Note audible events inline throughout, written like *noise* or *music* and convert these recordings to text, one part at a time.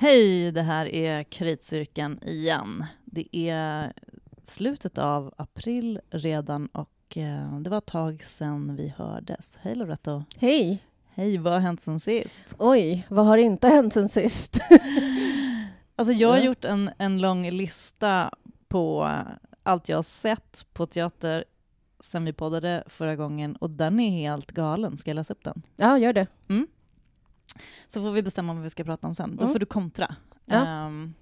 Hej, det här är Kritcirkeln igen. Det är slutet av april redan och eh, det var ett tag sedan vi hördes. Hej Loretto! Hej! Hej, vad har hänt sen sist? Oj, vad har inte hänt sen sist? *laughs* alltså jag har gjort en, en lång lista på allt jag har sett på teater sen vi poddade förra gången och den är helt galen. Ska jag läsa upp den? Ja, gör det. Så får vi bestämma vad vi ska prata om sen. Då Mm. får du kontra. Ja. Ehm,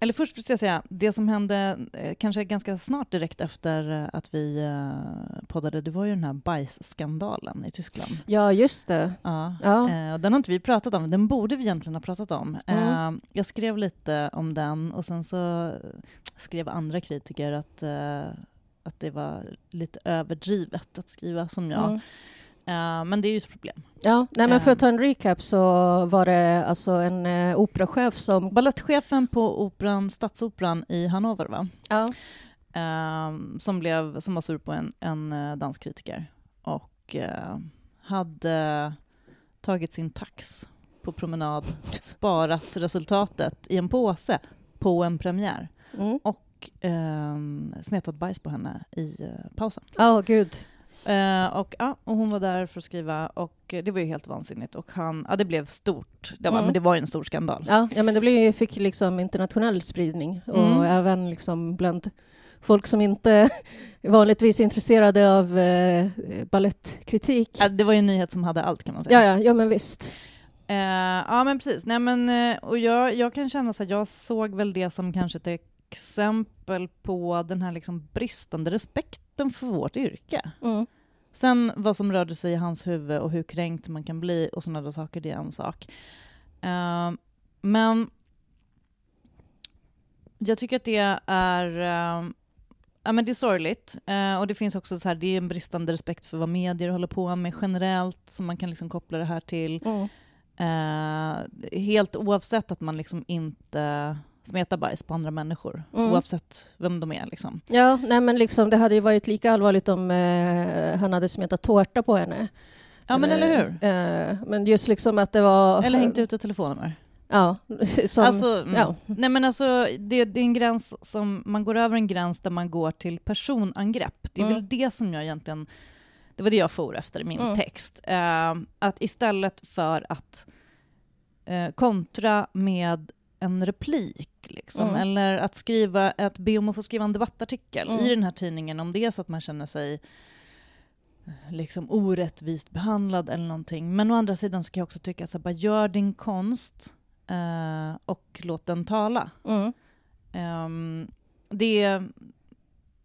eller först vill jag säga, det som hände eh, kanske ganska snart direkt efter eh, att vi eh, poddade, det var ju den här bajsskandalen i Tyskland. Ja, just det. Ja. Ja. Den har inte vi pratat om, den borde vi egentligen ha pratat om. Mm. Eh, jag skrev lite om den och sen så skrev andra kritiker att, att det var lite överdrivet att skriva som jag. Mm. Eh, men det är ju ett problem. Ja, nej, men för att Ehm. ta en recap så var det alltså en eh, operachef som... Balettchefen på operan, Stadsoperan i Hannover, va? Ja. Ehm, som, blev, som var sur på en, en eh, danskritiker och eh, hade tagit sin tax på promenad, *laughs* sparat resultatet i en påse på en premiär Mm. och ehm, smetat bajs på henne i eh, pausen. Ja, gud. Eh, och, ja, och hon var där för att skriva och eh, det var ju helt vansinnigt. Och han, ja, det blev stort, det var, Mm. men det var ju en stor skandal. Ja, ja men det blev, fick liksom internationell spridning och Mm. även liksom bland folk som inte *laughs* vanligtvis är intresserade av eh, ballettkritik. Ja, det var ju en nyhet som hade allt kan man säga. Ja, ja, ja, men visst. Eh, ja men precis. Nej, men, eh, och jag, jag kan känna så att jag såg väl det som kanske ett exempel på den här liksom bristande respekten för vårt yrke. Mm. Sen vad som rörde sig i hans huvud och hur kränkt man kan bli och sådana där saker, det är en sak. Eh, men jag tycker att det är, eh, ja, men det är sorgligt. Eh, och det finns också så här, det är en bristande respekt för vad medier håller på med generellt, som man kan liksom koppla det här till. Mm. Helt oavsett att man liksom inte smetar bajs på andra människor, Mm. oavsett vem de är. Liksom. Ja, nej men liksom, det hade ju varit lika allvarligt om eh, han hade smetat tårta på henne. Ja men eller hur? Eh, men just liksom att det var... Eller hängt ut ett telefonnummer. Ja, *laughs* som, alltså, mm. ja. Nej men alltså, det, det är en gräns som, man går över en gräns där man går till personangrepp. Det är Mm. väl det som jag egentligen, det var det jag for efter i min Mm. text. Eh, att istället för att eh, kontra med en replik, liksom, Mm. eller att skriva, att be om att få skriva en debattartikel Mm. i den här tidningen, om det är så att man känner sig eh, liksom orättvist behandlad eller någonting. Men å andra sidan så kan jag också tycka att så här, bara gör din konst eh, och låt den tala. Mm. Ehm, det,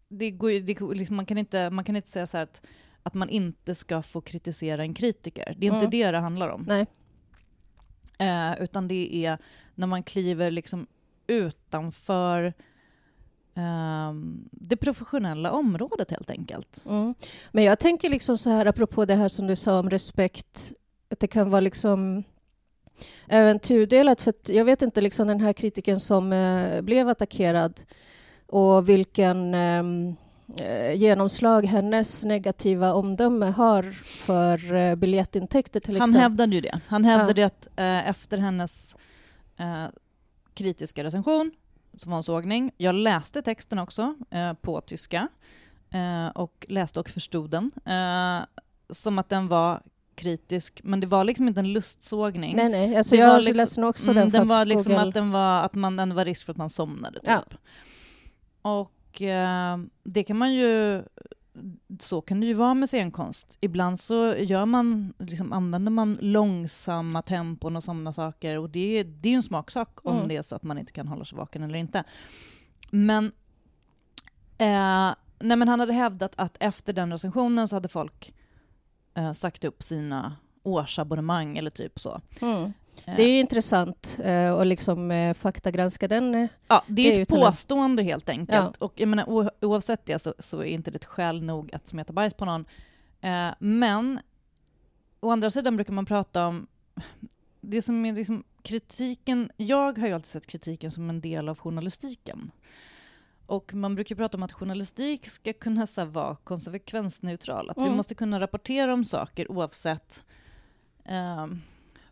det går det, liksom, man, kan inte, man kan inte säga så här att, att man inte ska få kritisera en kritiker. Det är inte Mm. det det handlar om. Nej. Eh, utan det är när man kliver liksom utanför ehm, det professionella området helt enkelt. Mm. Men jag tänker liksom så här, apropå det här som du sa om respekt, att det kan vara liksom även tudelat, för jag vet inte liksom den här kritiken som eh, blev attackerad och vilken ehm, eh, genomslag hennes negativa omdöme har för eh, biljettintäkter till Han exempel. hävdade ju det. Han hävdade att eh, efter hennes eh, kritiska recension, som var en sågning, jag läste texten också eh, på tyska eh, och läste och förstod den, eh, som att den var kritisk, men det var liksom inte en lustsågning. Nej, nej, alltså jag liksom, läste nog också Mm, den, den var liksom Google- att, den var, att man, den var risk för att man somnade. Typ. Ja. Och eh, det kan man ju... Så kan det ju vara med scenkonst. Ibland så gör man, liksom, använder man långsamma tempon och sådana saker. Och det, är- det är ju en smaksak om Mm. det är så att man inte kan hålla sig vaken eller inte. Men, eh, nej, men han hade hävdat att efter den recensionen så hade folk eh, sagt upp sina årsabonnemang eller typ så. Mm. Det är ju intressant eh, att liksom eh, faktagranska den. eh. Ja, det är, Det ju ett påstående helt enkelt. Och jag menar, oavsett det så, så är inte det ett skäl nog att smeta bajs på någon. Eh, men å andra sidan brukar man prata om det som är liksom kritiken. Jag har ju alltid sett kritiken som en del av journalistiken. Och man brukar prata om att journalistik ska kunna så vara konsekvensneutral. Att vi Mm. måste kunna rapportera om saker oavsett eh,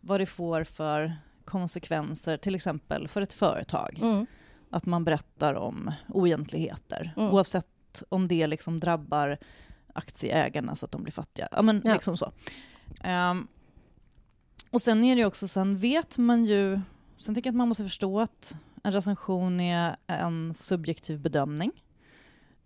vad det får för konsekvenser, till exempel för ett företag. Mm. Att man berättar om oegentligheter, mm. oavsett om det liksom drabbar aktieägarna så att de blir fattiga. Ja, men ja. liksom så. Um, och sen är det också, sen vet man ju, sen tycker jag att man måste förstå att en recension är en subjektiv bedömning.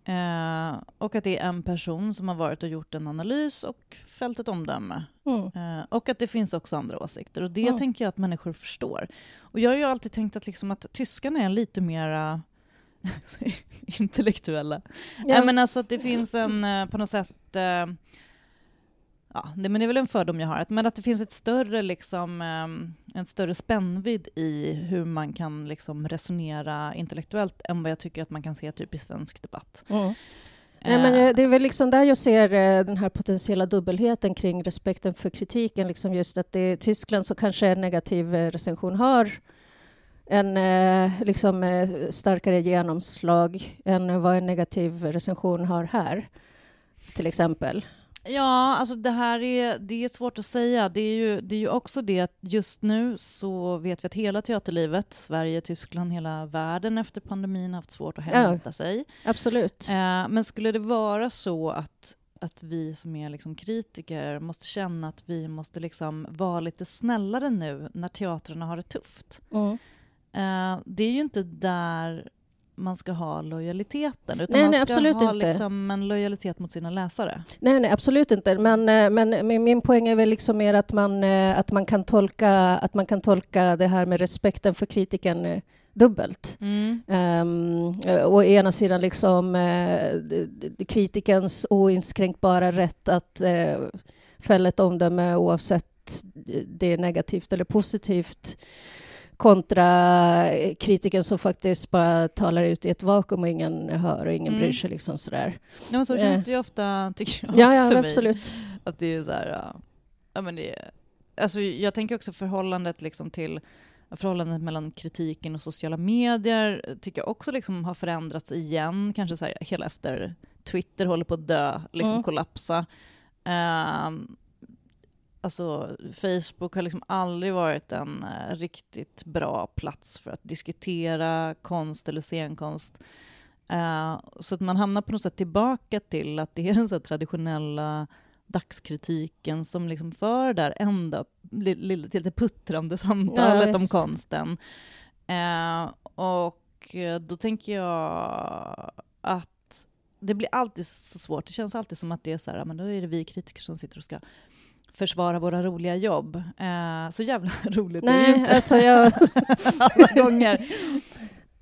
Eh, och att det är en person som har varit och gjort en analys och fällt ett omdöme. Mm. Eh, och att det finns också andra åsikter. Och det mm. tänker jag att människor förstår. Och jag har ju alltid tänkt att, liksom att tyskarna är lite mera *laughs* intellektuella. Ja. men alltså att det finns en, eh, på något sätt, eh, ja, det, men det är väl en fördom jag har, men att det finns ett större, liksom, eh, en större spännvidd i hur man kan liksom resonera intellektuellt än vad jag tycker att man kan se typ i svensk debatt. Mm. Nej, men det är väl liksom där jag ser den här potentiella dubbelheten kring respekten för kritiken. Liksom just att i Tyskland så kanske en negativ recension har en eh, liksom, eh, starkare genomslag än vad en negativ recension har här, till exempel? Ja, alltså det här är, det är svårt att säga. Det är, ju, det är ju också det att just nu så vet vi att hela teaterlivet, Sverige, Tyskland, hela världen efter pandemin har haft svårt att hämta ja, sig. Absolut. Eh, men skulle det vara så att att vi som är liksom kritiker måste känna att vi måste liksom vara lite snällare nu när teatrarna har det tufft. Mm. Eh, det är ju inte där man ska ha lojaliteten, utan nej, man ska absolut ha inte. Liksom en lojalitet mot sina läsare. Nej, nej absolut inte. Men, eh, men min poäng är väl liksom mer att man, eh, att, man kan tolka, att man kan tolka det här med respekten för kritiken dubbelt. Mm. Um, å ena sidan liksom uh, kritikens oinskränkbara rätt att uh, fälla ett omdöme oavsett det är negativt eller positivt kontra kritiken som faktiskt bara talar ut i ett vakuum och ingen hör och ingen mm. bryr sig. Liksom sådär. Ja, men så känns det ju ofta, tycker jag, ja, ja, för absolut. mig. Att det är så här, ja, men det är, alltså jag tänker också förhållandet liksom till förhållandet mellan kritiken och sociala medier tycker jag också liksom har förändrats igen, kanske så här, hela efter Twitter håller på att dö, liksom mm. kollapsa. Um, alltså, Facebook har liksom aldrig varit en uh, riktigt bra plats för att diskutera konst eller scenkonst. Uh, så att man hamnar på något sätt tillbaka till att det är den så traditionella dagskritiken som liksom för där enda lilla, lite puttrande samtalet ja, om konsten. Uh, och då tänker jag att det blir alltid så svårt. Det känns alltid som att det är så här, men då är det vi kritiker som sitter och ska försvara våra roliga jobb. Eh, så jävla *laughs* roligt Nej, är det ju inte alltså jag... *laughs* alla gånger.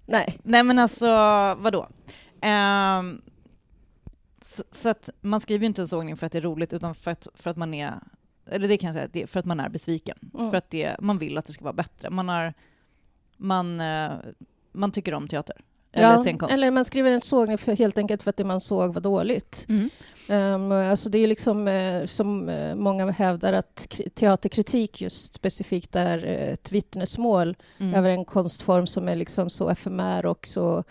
Nej. Nej men alltså, vadå? Eh, så, så, att man skriver ju inte en sågning för att det är roligt, utan för att, för att man är, eller det kan jag säga, det för att man är besviken. Mm. För att det, man vill att det ska vara bättre. Man, har, man, eh, man tycker om teater. Eller ja, scenkonst. Eller man skriver en sågning för, helt enkelt för att det man såg var dåligt. Mm. Um, alltså det är liksom uh, som uh, många hävdar att teaterkritik just specifikt är uh, ett vittnesmål mm. över en konstform som är liksom så efemär och så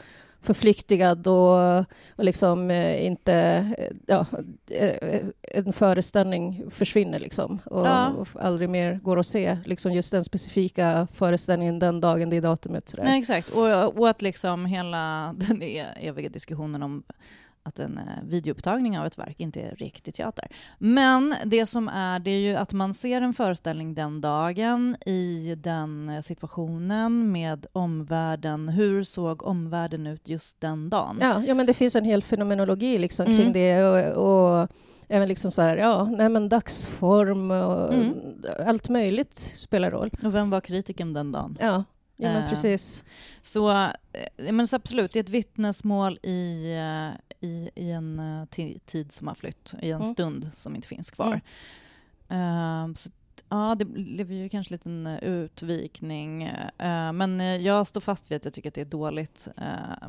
förflyktigad och, och liksom eh, inte... Eh, ja, eh, en föreställning försvinner liksom och, ja. och, aldrig mer går att se liksom just den specifika föreställningen den dagen, det datumet. Sådär. Nej, exakt. Och, och att liksom hela *laughs* den eviga diskussionen om att en eh, videoupptagning av ett verk inte är riktig teater. Men det som är, det är ju att man ser en föreställning den dagen i den eh, situationen med omvärlden. Hur såg omvärlden ut just den dagen? Ja, ja men det finns en hel fenomenologi liksom kring mm. det och, och även liksom så här, ja, nej men dagsform och mm. allt möjligt spelar roll. Och vem var kritiken den dagen? Ja, ja men eh, precis. Så, men så absolut, det är ett vittnesmål i, i, i en uh, tid som har flytt, i en mm. stund som inte finns kvar. Mm. Uh, så, ja, det blev ju kanske en liten uh, utvikning. Uh, men jag står fast vid att jag tycker att det är dåligt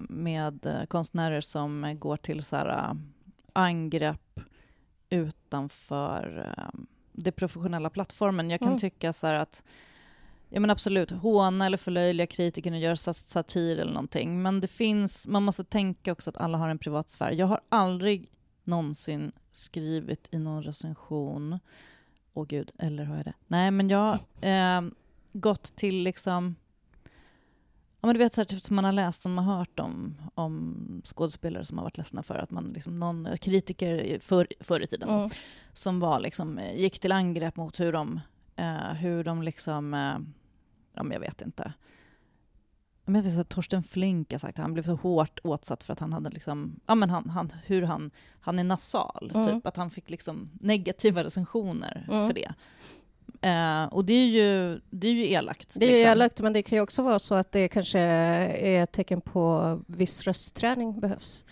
med konstnärer som går till så här, angrepp utanför det professionella plattformen. Jag kan mm. tycka så att Ja men absolut, håna eller förlöjliga kritikerna, göra satir eller någonting. Men det finns, man måste tänka också att alla har en privat sfär. Jag har aldrig någonsin skrivit i någon recension, åh gud, eller har jag det? Nej men jag, eh, gått till liksom Ja, men du vet, så här, typ, som man har läst som har hört om, om skådespelare som har varit ledsna för att man, liksom, någon kritiker för, förr i tiden, mm. som var, liksom, gick till angrepp mot hur de, eh, hur de liksom, eh, ja, men jag vet inte, jag vet att Torsten Flink har sagt att han blev så hårt åtsatt för att han hade liksom, ja men han, han, hur han, han är nasal, mm. typ att han fick liksom negativa recensioner mm. för det. Eh, och det är ju, det är ju elakt. Det är liksom. elakt, men det kan ju också vara så att det kanske är ett tecken på viss röstträning behövs.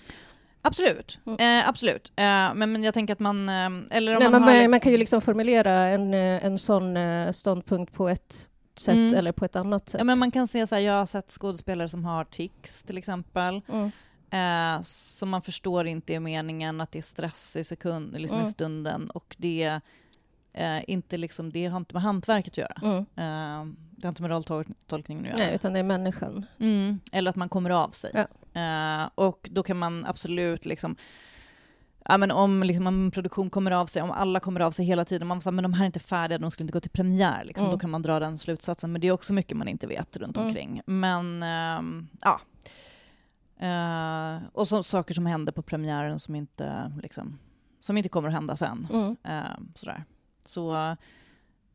Absolut, mm. eh, absolut. Eh, men, men jag tänker att man... Eh, eller om Nej, man, har... man, kan ju liksom formulera en, eh, en sån eh, ståndpunkt på ett sätt mm. eller på ett annat sätt. Ja, men man kan se så här, jag har sett skådespelare som har tics till exempel. Mm. Eh, som man förstår inte är meningen, att det är stress i, sekund, liksom mm. i stunden och det, eh, inte liksom, det har inte med hantverket att göra. Mm. Eh, det har inte med rolltolkningen att göra. Nej, utan det är människan. Mm. Eller att man kommer av sig. Ja. Eh, och då kan man absolut liksom ja, men om liksom, en produktion kommer av sig, om alla kommer av sig hela tiden, man säger men de här är inte färdiga, de skulle inte gå till premiär, liksom, mm. då kan man dra den slutsatsen. Men det är också mycket man inte vet runt mm. omkring. Men äh, ja. Uh, och så, saker som händer på premiären som inte, liksom, som inte kommer att hända sen. Mm. Uh, sådär. Så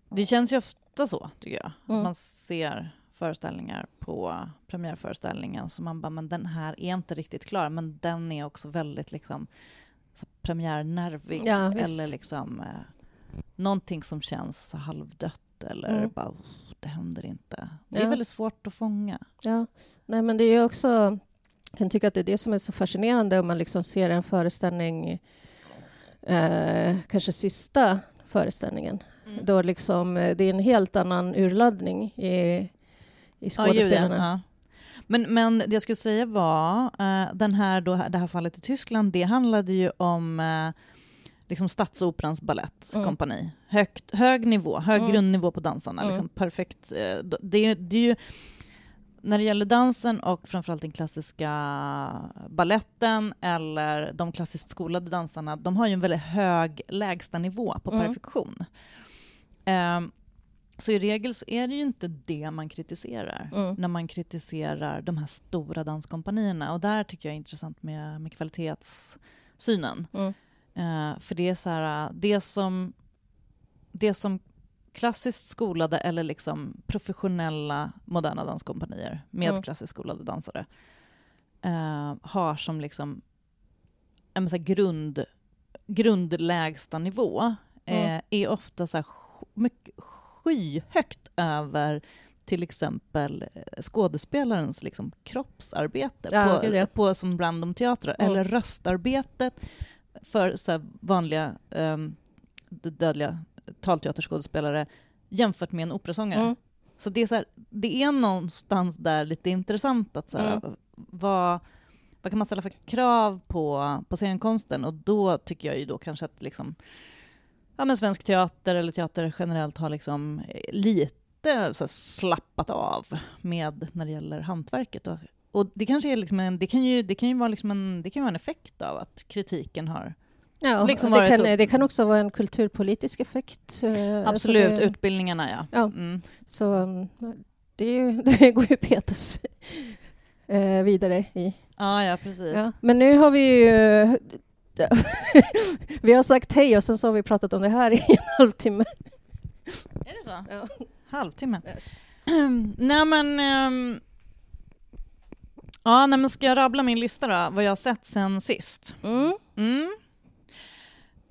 det känns ju ofta så, tycker jag. Mm. Man ser föreställningar på premiärföreställningen som man bara, men den här är inte riktigt klar, men den är också väldigt liksom premiärnervig ja, eller liksom eh, någonting som känns halvdött eller mm. bara det händer inte. Det är ja. väldigt svårt att fånga. Ja, nej men det är också jag kan tycka att det är det som är så fascinerande om man liksom ser en föreställning eh, kanske sista föreställningen. Mm. Då liksom, eh, det är en helt annan urladdning i, i skådespelarna. Ja, ja. Men, men det jag skulle säga var, uh, den här då, det här fallet i Tyskland, det handlade ju om uh, liksom Stadsoperans balettkompani. Mm. Högt, hög nivå, hög mm. grundnivå på dansarna. Mm. Liksom, perfekt. Uh, det, det är ju, när det gäller dansen och framförallt den klassiska balletten eller de klassiskt skolade dansarna, de har ju en väldigt hög lägstanivå på mm. perfektion. Um, så i regel så är det ju inte det man kritiserar mm. när man kritiserar de här stora danskompanierna. Och där tycker jag är intressant med, med kvalitetssynen. Mm. Uh, för det är så här, det som, det som klassiskt skolade eller liksom professionella moderna danskompanier med mm. klassiskt skolade dansare uh, har som liksom en så grund, grundlägsta nivå uh, är ofta så mycket skyhögt över till exempel eh, skådespelarens liksom, kroppsarbete ja, på, på, som random teatrar, mm. eller röstarbetet för så vanliga um, dödliga talteaterskådespelare jämfört med en operasångare. Mm. Så det är, så här, det är någonstans där lite intressant att så här, mm. vad, vad kan man ställa för krav på, på scenkonsten? Och då tycker jag ju då kanske att liksom, ja, men svensk teater eller teater generellt har liksom eh, lite så slappat av med när det gäller hantverket. Och, och det kanske är liksom en, det kan ju, det kan ju vara liksom en, det kan vara en effekt av att kritiken har Ja, liksom det, kan, det kan också vara en kulturpolitisk effekt. Eh, Absolut, det, utbildningarna ja. ja mm. Så mm, det, *laughs* det går ju petas eh, vidare i. Ja, ja precis. Ja. Men nu har vi ju *laughs* vi har sagt hej och sen så har vi pratat om det här *laughs* i en halvtimme. Är det så? Ja. Halvtimme? Yes. *clears throat* nej men... Um, ja, nej, men ska jag rabbla min lista då, vad jag har sett sen sist? Mm. Mm.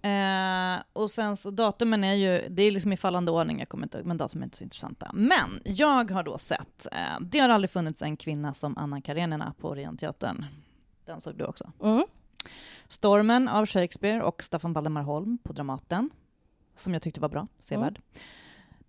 Eh, och sen så datumen är ju, det är liksom i fallande ordning, jag kommer inte men datumen är inte så intressanta. Men jag har då sett, eh, det har aldrig funnits en kvinna som Anna Karenina på Orientteatern. Den såg du också? Mm. Stormen av Shakespeare och Staffan Valdemar Holm på Dramaten, som jag tyckte var bra, sevärd.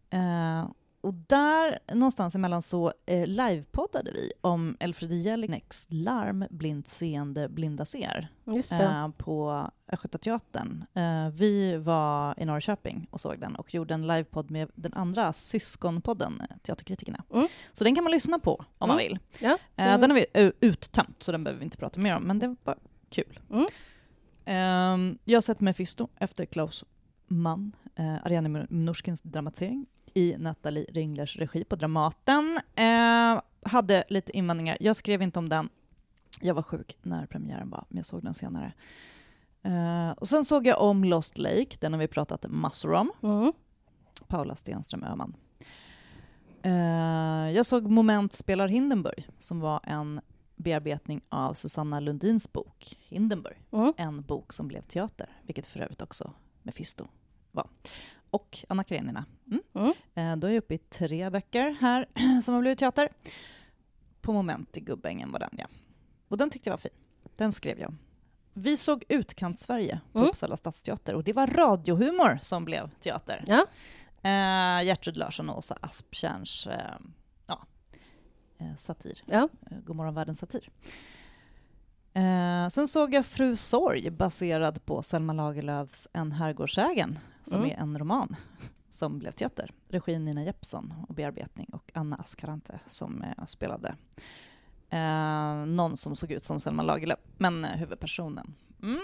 Mm. Uh, och där någonstans emellan så eh, livepoddade vi om Elfriede Jelineks Larm, blint seende, blinda ser eh, på Östgötateatern. Eh, vi var i Norrköping och såg den och gjorde en livepodd med den andra syskonpodden, eh, Teaterkritikerna. Mm. Så den kan man lyssna på om mm. man vill. Ja. Eh, den har vi uttömt, så den behöver vi inte prata mer om, men det var kul. Mm. Um, jag har sett Mephisto efter Klaus Mann, uh, Ariane Mnouskins dramatisering i Nathalie Ringlers regi på Dramaten. Eh, hade lite invändningar. Jag skrev inte om den. Jag var sjuk när premiären var, men jag såg den senare. Eh, och sen såg jag om Lost Lake, den har vi pratat massor om. Mm. Paula Stenström Öhman. Eh, jag såg Moment spelar Hindenburg, som var en bearbetning av Susanna Lundins bok Hindenburg. Mm. En bok som blev teater, vilket för övrigt också Mefisto var. Och Anna Karenina. Mm. Mm. Eh, då är jag uppe i tre böcker här *clears throat* som har blivit teater. På Moment i Gubbängen var den, ja. Och den tyckte jag var fin. Den skrev jag. Vi såg Utkant-Sverige på Mm. Uppsala stadsteater och det var radiohumor som blev teater. Ja. Eh, Gertrud Larsson och Åsa Asptjärns eh, satir. Ja. Eh, Godmorgon världens satir. Eh, sen såg jag Fru Sorg baserad på Selma Lagerlöfs En herrgårdsägen som Mm. är en roman som blev teater. Regi Nina Jeppsson och bearbetning och Anna Askarante som eh, spelade eh, någon som såg ut som Selma Lagerlöf, men eh, huvudpersonen. Mm.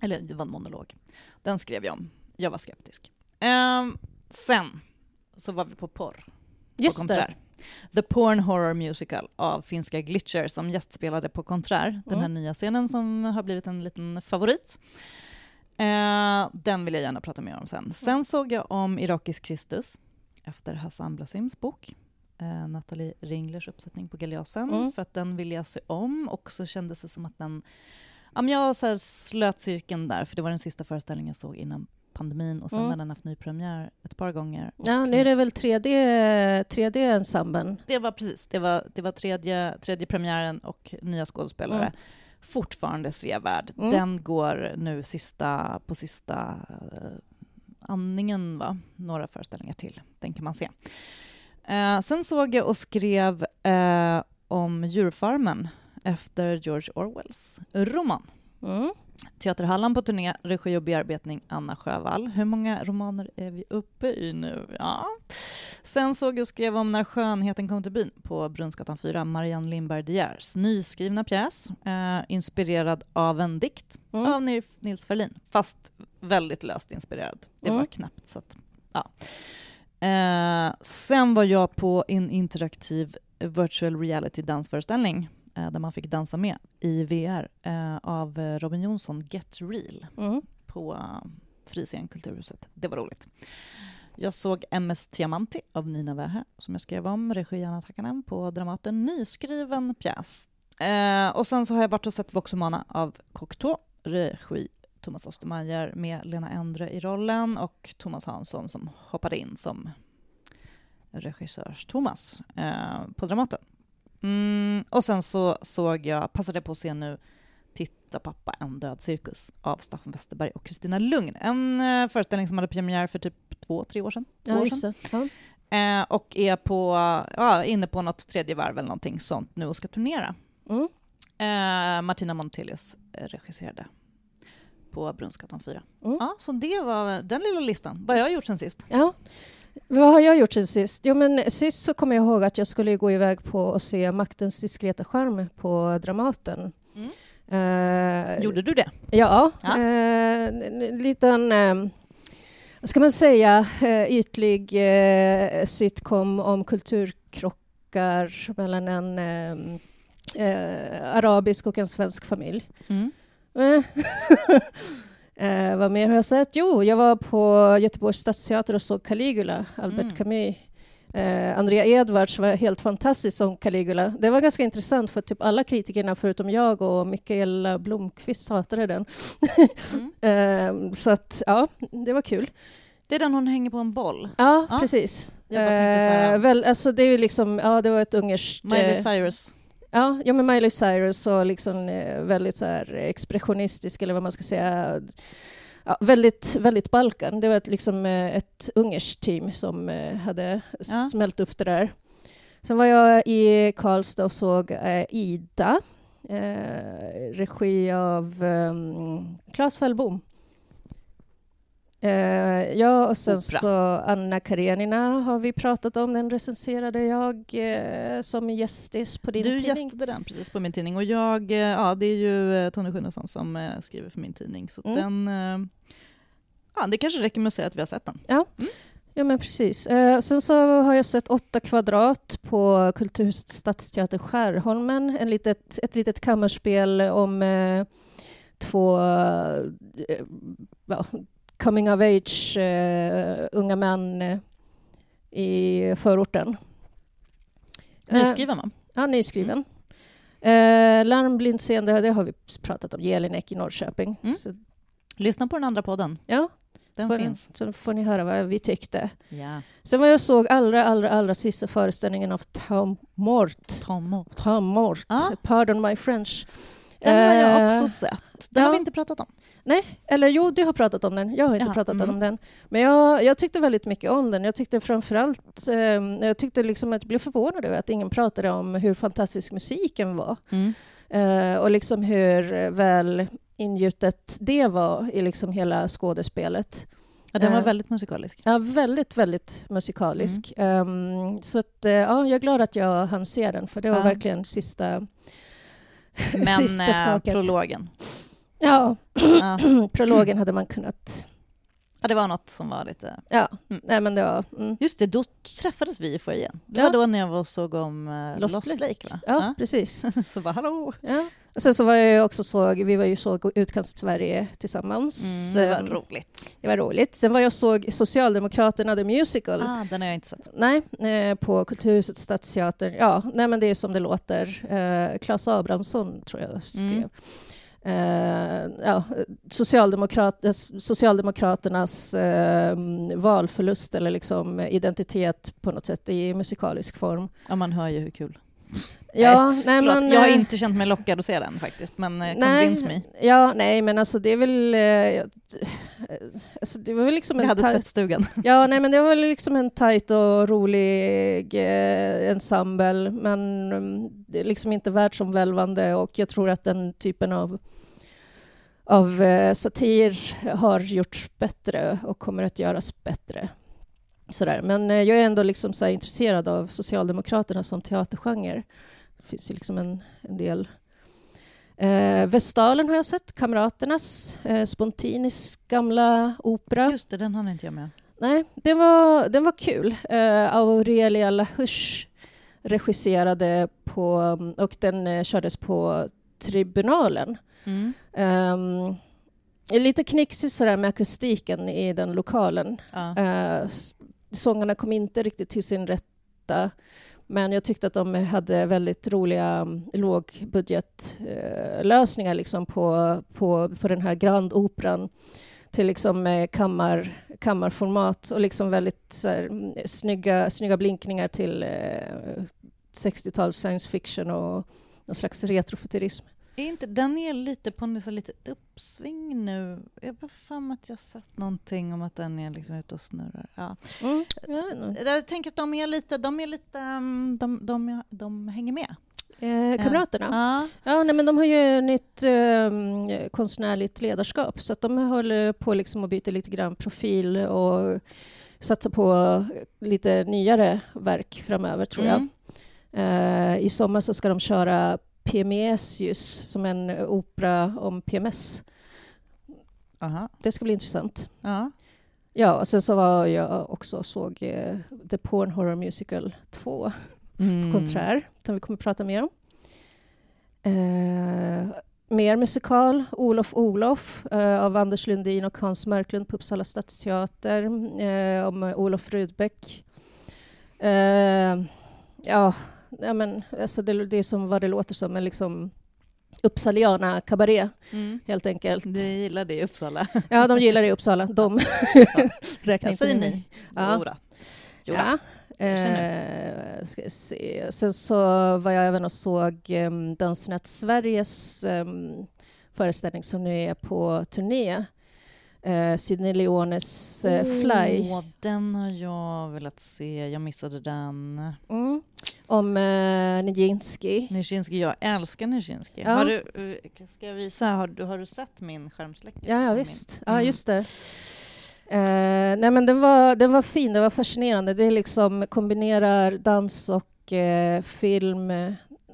Eller det var en monolog. Den skrev jag om. Jag var skeptisk. Ehm, sen så var vi på porr på Just det. The Porn Horror Musical av finska Glitcher som gästspelade på Konträr, den här Mm. nya scenen som har blivit en liten favorit. Eh, den vill jag gärna prata mer om sen. Sen såg jag om Irakisk Kristus efter Hassan Blasims bok. Eh, Nathalie Ringlers uppsättning på Galeasen, Mm. för att den ville jag se om och så kändes det som att den... Ja, men jag så här slöt cirkeln där, för det var den sista föreställningen jag såg innan pandemin och sen Mm. har den haft ny premiär ett par gånger. Ja, nu är det väl 3D, 3D-ensemblen. det var precis, det var, det var tredje, tredje premiären och nya skådespelare. Mm. Fortfarande sevärd. Mm. Den går nu sista, på sista uh, andningen, va? några föreställningar till. Den kan man se. Eh, sen såg jag och skrev eh, om djurfarmen efter George Orwells roman. Mm. Teaterhallan på turné, regi och bearbetning Anna Sjövall. Hur många romaner är vi uppe i nu? Ja. Sen såg jag och skrev om När skönheten kom till byn på Brunnsgatan 4, Marianne Lindberg De Geers nyskrivna pjäs, eh, inspirerad av en dikt Mm. av Nils- Ferlin, fast väldigt löst inspirerad. Det var Mm. knappt så att, ja. Eh, sen var jag på en interaktiv virtual reality dansföreställning där man fick dansa med i VR eh, av eh, Robin Jonsson, Get Real, Mm. på Fryscen Kulturhuset. Det var roligt. Jag såg MS Diamanti av Nina Wähä som jag skrev om, regi Anna Takanen på Dramaten, nyskriven pjäs. Eh, och sen så har jag varit och sett Voxhumana av Cocteau, regi Thomas Ostermeier med Lena Endre i rollen och Thomas Hansson som hoppade in som regissörs-Thomas eh, på Dramaten. Mm, och sen så såg jag, passade jag på att se nu Titta pappa, en död cirkus av Staffan Westerberg och Kristina Lugn. En eh, föreställning som hade premiär för typ två, tre år sedan. Två Ja, år sedan. Ja. Eh, och är på, ja, inne på något tredje varv eller någonting sånt nu och ska turnera. Mm. Eh, Martina Montelius regisserade på Brunnsgatan 4. Mm. Ja, så det var den lilla listan. Vad jag har gjort sen sist. Ja. Vad har jag gjort sen sist? Jo, men sist så kommer jag ihåg att jag skulle gå iväg på att se Maktens diskreta charm på Dramaten. Mm. Eh, Gjorde du det? Ja, Ja. Eh, en en liten, eh, vad ska man säga, eh, ytlig eh, sitcom om kulturkrockar mellan en eh, arabisk och en svensk familj. Mm. *laughs* Eh, vad mer har jag sett? Jo, jag var på Göteborgs stadsteater och såg Caligula, Albert Mm. Camus. Eh, Andrea Edwards var helt fantastisk som Caligula. Det var ganska intressant för typ alla kritikerna förutom jag och Mikaela Blomqvist hatade den. Mm. *laughs* Eh, så att, ja, det var kul. Det är den hon hänger på en boll. Ja, Ja. precis. Jag bara tänkte så här, Eh, väl, alltså det är liksom, ja det var ett ungerskt... Miley Cyrus. Ja, ja men Miley Cyrus och liksom eh, väldigt så här expressionistisk eller vad man ska säga. Ja, väldigt, väldigt Balkan. Det var ett, liksom eh, ett ungerskt team som eh, hade Ja. smält upp det där. Sen var jag i Karlstad och såg eh, Ida, eh, regi av eh, Claes Fällbom. Eh, ja, och sen Opera. så Anna Karenina har vi pratat om. Den recenserade jag eh, som gästis på din Du tidning. gästade den precis på min tidning och jag, eh, ja det är ju Tony Schunnesson som skriver för min tidning så Mm. den, ja det kanske räcker med att säga att vi har sett den. Ja, men precis. Eh, sen så har jag sett åtta kvadrat på Kulturhuset Stadsteater Skärholmen. En litet, ett litet kammarspel om eh, två eh, ja, coming of age eh, unga män eh, i förorten. Nyskriven, va? Ja, nyskriven. Mm. larmblindseende, det har vi pratat om, Jelinek i Norrköping. Mm. Lyssna på den andra podden. Ja, den får, finns. Så får ni höra vad vi tyckte. Ja. Sen var jag såg allra, allra, allra sista föreställningen av Tom Mort. Tom Mort. Tom Mort. Ah. Pardon my French. Den har jag också sett. Den ja. har vi inte pratat om. Nej, eller jo, du har pratat om den. Jag har inte Jaha, pratat mm. om den. Men jag, jag tyckte väldigt mycket om den. Jag tyckte framförallt... Eh, jag tyckte liksom att jag blev förvånad över att ingen pratade om hur fantastisk musiken var. Mm. Eh, och liksom hur väl ingjutet det var i liksom hela skådespelet. Ja, den var eh, väldigt musikalisk. Ja, väldigt, väldigt musikalisk. Mm. Um, så att, uh, ja, jag är glad att jag hann se den, för det var ja. verkligen sista, *laughs* Men, eh, prologen? Ja, ja. *clears throat* prologen hade man kunnat Ja, det var något som var lite... Ja, mm. nej men det var... Mm. Just det, då träffades vi i foajén. Det ja. var då när jag var och såg om uh, Lost, Lost Lake. Lake, va? Ja, ja. precis. *laughs* så bara, hallå! Ja. Och sen så var jag också såg, vi var ju såg Utkants-Sverige tillsammans. Mm, det var ehm, roligt. Det var roligt. Sen var jag såg Socialdemokraterna The Musical. Ah, den har jag inte sett. Nej, eh, på Kulturhuset Stadsteater. Ja, nej men det är som det låter. Eh, Claes Abrahamsson tror jag skrev. Mm. Eh, ja, Socialdemokrat, eh, Socialdemokraternas eh, valförlust eller liksom identitet på något sätt i musikalisk form. Ja, man hör ju hur kul. Ja, nej, nej men, jag har eh, inte känt mig lockad att se den faktiskt, men eh, convince me. Ja, nej, men alltså det är väl... Eh, alltså, det var väl liksom jag hade tvättstugan. *laughs* Ja, nej, men det var väl liksom en tajt och rolig eh, ensemble, men um, det är liksom inte världsomvälvande och jag tror att den typen av av satir har gjorts bättre och kommer att göras bättre. Sådär. Men eh, jag är ändå liksom så intresserad av Socialdemokraterna som teatergenre. Det finns ju liksom en, en del. Eh, Vestalen har jag sett, Kamraternas, eh, Spontinis gamla opera. Just det, den hann inte jag med. Nej, den var, den var kul. Eh, Aurelia Lahush regisserade på, och den eh, kördes på Tribunalen. Mm. Um, lite knixigt sådär med akustiken i den lokalen. Ja. Sångarna kom inte riktigt till sin rätta. Men jag tyckte att de hade väldigt roliga mm, lågbudgetlösningar eh, liksom på, på, på den här Grand Operan till liksom eh, kammar, kammarformat och liksom väldigt så här, mm, snygga, snygga blinkningar till eh, 60-tals science fiction och någon slags retrofuturism. Är inte, den är lite på en litet uppsving nu. Jag har för att jag sett någonting om att den är liksom ute och snurrar. Ja. Mm, jag, jag tänker att de är lite, de är lite, mm, de, de, de hänger med. Eh, kamraterna? Ja. ja nej, men de har ju nytt eh, konstnärligt ledarskap så att de håller på liksom att byta lite grann profil och satsa på lite nyare verk framöver, tror mm. jag. Eh, I sommar så ska de köra PMS som en opera om PMS. Aha. Det ska bli intressant. Aha. Ja, och sen så var jag också såg eh, The Porn Horror Musical 2 mm. på Konträr, som vi kommer att prata mer om. Eh, mer musikal, Olof Olof eh, av Anders Lundin och Hans Marklund på Uppsala stadsteater eh, om Olof Rudbeck. Eh, ja, ja, men, alltså det, det är som vad det låter som, en liksom Uppsaliana kabaré, mm. helt enkelt. De gillar det i Uppsala. Ja, de gillar det i Uppsala. *laughs* De *laughs* räknar inte säger ni. Ja. Jodå. Ja. Eh, ska se. Sen så var jag även och såg um, Dansnät Sveriges um, föreställning som nu är på turné eh, Sidney Leones eh, Fly. Oh, den har jag velat se. Jag missade den. Mm. Om eh, Nijinsky. Nijinsky, jag älskar Nijinsky. Ja. Har du, uh, ska jag visa? Har du, har du sett min skärmsläckare? Ja, ja visst. Mm. Ja, just det. Eh, nej, men den var, den var fin, den var fascinerande. Det liksom kombinerar dans och eh, film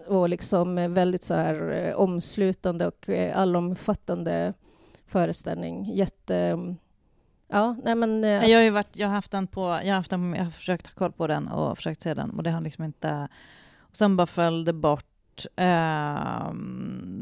och liksom väldigt så här eh, omslutande och eh, allomfattande föreställning. Jätte, Ja, nej men... Eh, jag, har varit, jag har haft den på, jag har, haft den, jag har försökt ha koll på den och försökt se den och det har liksom inte... Och sen bara föll det bort. Uh,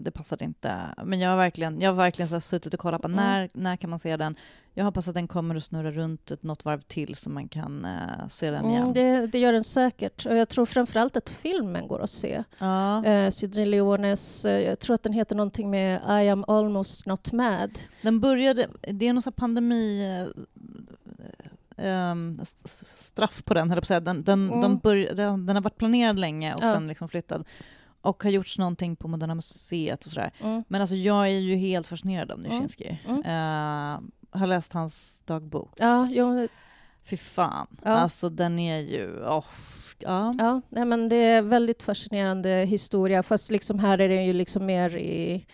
det passade inte. Men jag har verkligen, jag har verkligen så suttit och kollat på mm. när, när kan man se den. Jag hoppas att den kommer att snurra runt ett något varv till så man kan uh, se den igen. Mm, det, det, gör den säkert. Och jag tror framförallt att filmen går att se. Ja. Uh, Sidney Leones, uh, jag tror att den heter någonting med I am almost not mad. Den började, det är någon sån pandemi... Um, straff på den, höll jag på att säga. Den, den, mm. de börj, den, den, har varit planerad länge och ja. sen liksom flyttad och har gjorts någonting på Moderna Museet och sådär. Mm. Men alltså jag är ju helt fascinerad av Nijinsky. Mm. Uh, har läst hans dagbok. Ja, jo. Fy fan. Ja. Alltså den är ju... Oh, ja. ja nej, men det är väldigt fascinerande historia, fast liksom här är det ju liksom mer i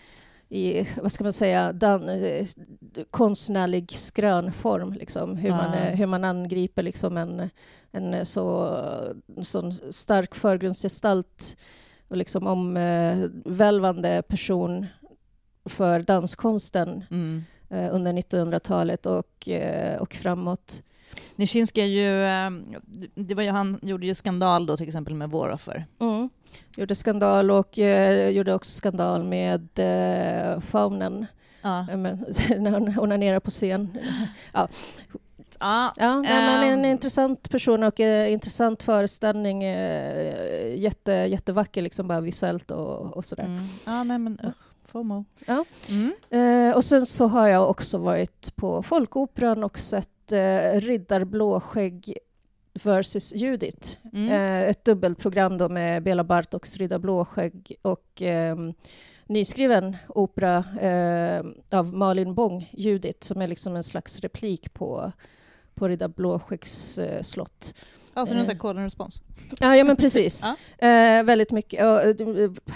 i, vad ska man säga, dan, konstnärlig skrönform, liksom, hur, ja. man, hur man angriper liksom en, en så, sån stark förgrundsgestalt och liksom omvälvande person för danskonsten mm. eh, under 1900-talet och, eh, och framåt. Nijinsky är ju, eh, det var ju, han gjorde ju skandal då till exempel med Våroffer. Mm. Gjorde skandal och eh, gjorde också skandal med eh, Faunen. Ja. *laughs* när hon onanerar på scen. *laughs* Ja. Ja, ja nej, men en um, intressant person och uh, intressant föreställning. Uh, jätte, jättevacker liksom bara visuellt och, och sådär. Mm. Ja, nej men uh, FOMO. Ja. Mm. Uh, och sen så har jag också varit på Folkoperan och sett uh, Riddar Blåskägg versus Judit. Mm. Uh, ett dubbelprogram då med Bela Bartoks Riddar Blåskägg och um, nyskriven opera uh, av Malin Bång, Judit, som är liksom en slags replik på på Ridda Blåskäggs eh, slott. Alltså en sån call and response? Ja, ja men precis. *laughs* ja. Eh, väldigt mycket. Och,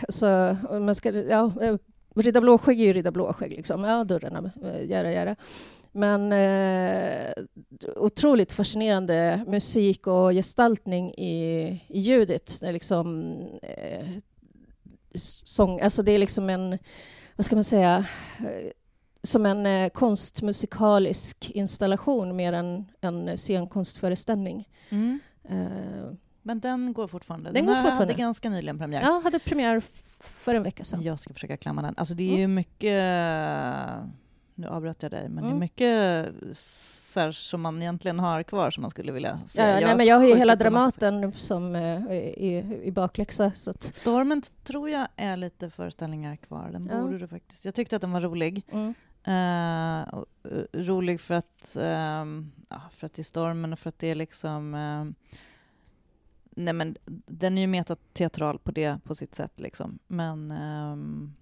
så, man ska, ja, eh, Ridda Blåskägg är ju Ridda Blåskägg, liksom. Ja, dörrarna, göra, göra. Men eh, otroligt fascinerande musik och gestaltning i, i ljudet. Det är liksom eh, sång, alltså det är liksom en, vad ska man säga, som en eh, konstmusikalisk installation mer än en scenkonstföreställning. Mm. Uh, Men den går fortfarande? Den, den går fortfarande. hade ganska nyligen premiär. Ja, hade premiär för en vecka sedan. Jag ska försöka klämma den. Alltså det är mm. ju mycket... Nu avbröt jag dig, men mm. det är mycket så som man egentligen har kvar som man skulle vilja se. Ja, jag, nej, men jag har ju hela Dramaten som uh, i, i bakläxa. Så att... Stormen tror jag är lite föreställningar kvar. Den ja. borde du faktiskt. Jag tyckte att den var rolig. Mm. Uh, rolig för att, uh, ja, för att det är stormen och för att det är liksom... Uh, nej men den är ju metateatral på det på sitt sätt liksom. Men um,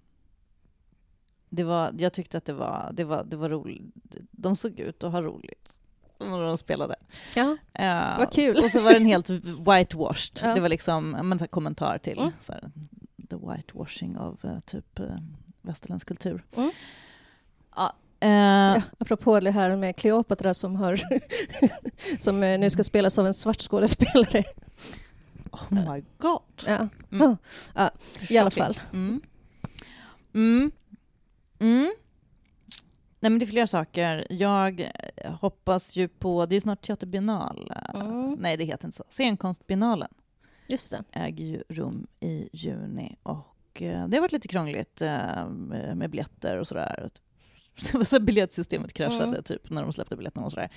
det var, jag tyckte att det var, det var, det var roligt. De såg ut att ha roligt när de spelade. Ja, uh, vad kul. Och så var den helt whitewashed. Ja. Det var liksom en kommentar till mm. så här, the whitewashing av uh, typ uh, västerländsk kultur. Mm. Eh, ja, apropå det här med Kleopatra som, har *laughs* som eh, nu ska spelas av en svart skådespelare. Oh my god! Ja, mm. ja i alla fall. Mm. Mm. Mm. Nej, men det är flera saker. Jag hoppas ju på... Det är snart teaterbiennal. Mm. Nej, det heter inte så. Scenkonstbiennalen Just det. äger ju rum i juni. Och eh, det har varit lite krångligt med biljetter och sådär. *laughs* så biljettsystemet kraschade mm. typ när de släppte biljetterna och sådär.